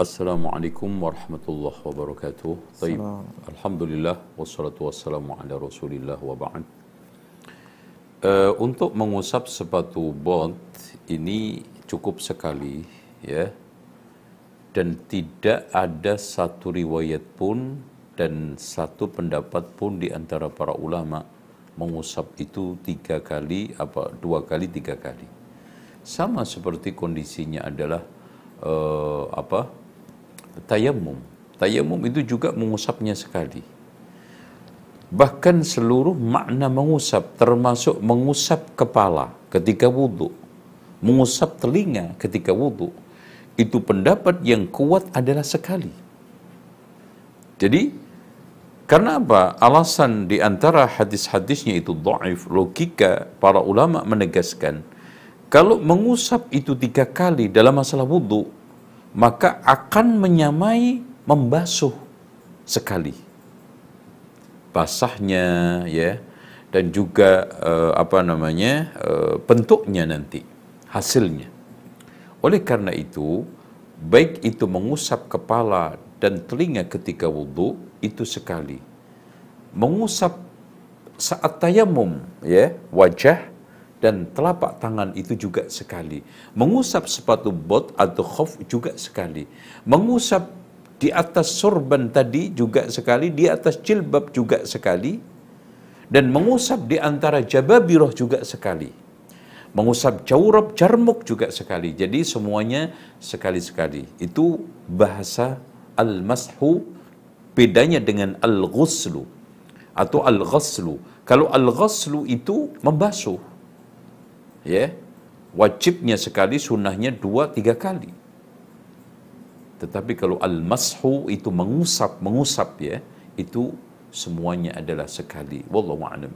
Assalamualaikum warahmatullahi wabarakatuh. Taib. Salam. Alhamdulillah wassalatu wassalamu ala Rasulillah wa ba'd. Uh, untuk mengusap sepatu bot ini cukup sekali ya. Dan tidak ada satu riwayat pun dan satu pendapat pun di antara para ulama mengusap itu tiga kali apa dua kali tiga kali sama seperti kondisinya adalah uh, apa tayamum. Tayamum itu juga mengusapnya sekali. Bahkan seluruh makna mengusap termasuk mengusap kepala ketika wudhu, mengusap telinga ketika wudhu. Itu pendapat yang kuat adalah sekali. Jadi karena apa? Alasan di antara hadis-hadisnya itu dhaif, logika para ulama menegaskan kalau mengusap itu tiga kali dalam masalah wudhu, maka akan menyamai membasuh sekali. Basahnya ya dan juga uh, apa namanya uh, bentuknya nanti hasilnya. Oleh karena itu, baik itu mengusap kepala dan telinga ketika wudhu itu sekali. Mengusap saat tayamum ya wajah dan telapak tangan itu juga sekali. Mengusap sepatu bot atau khuf juga sekali. Mengusap di atas sorban tadi juga sekali, di atas jilbab juga sekali. Dan mengusap di antara jababiroh juga sekali. Mengusap jawrab jarmuk juga sekali. Jadi semuanya sekali-sekali. Itu bahasa al-mashu bedanya dengan al-ghuslu atau al-ghaslu. Kalau al-ghaslu itu membasuh ya. Wajibnya sekali sunnahnya dua tiga kali. Tetapi kalau al-mashu itu mengusap mengusap ya itu semuanya adalah sekali. Wallahu a'lam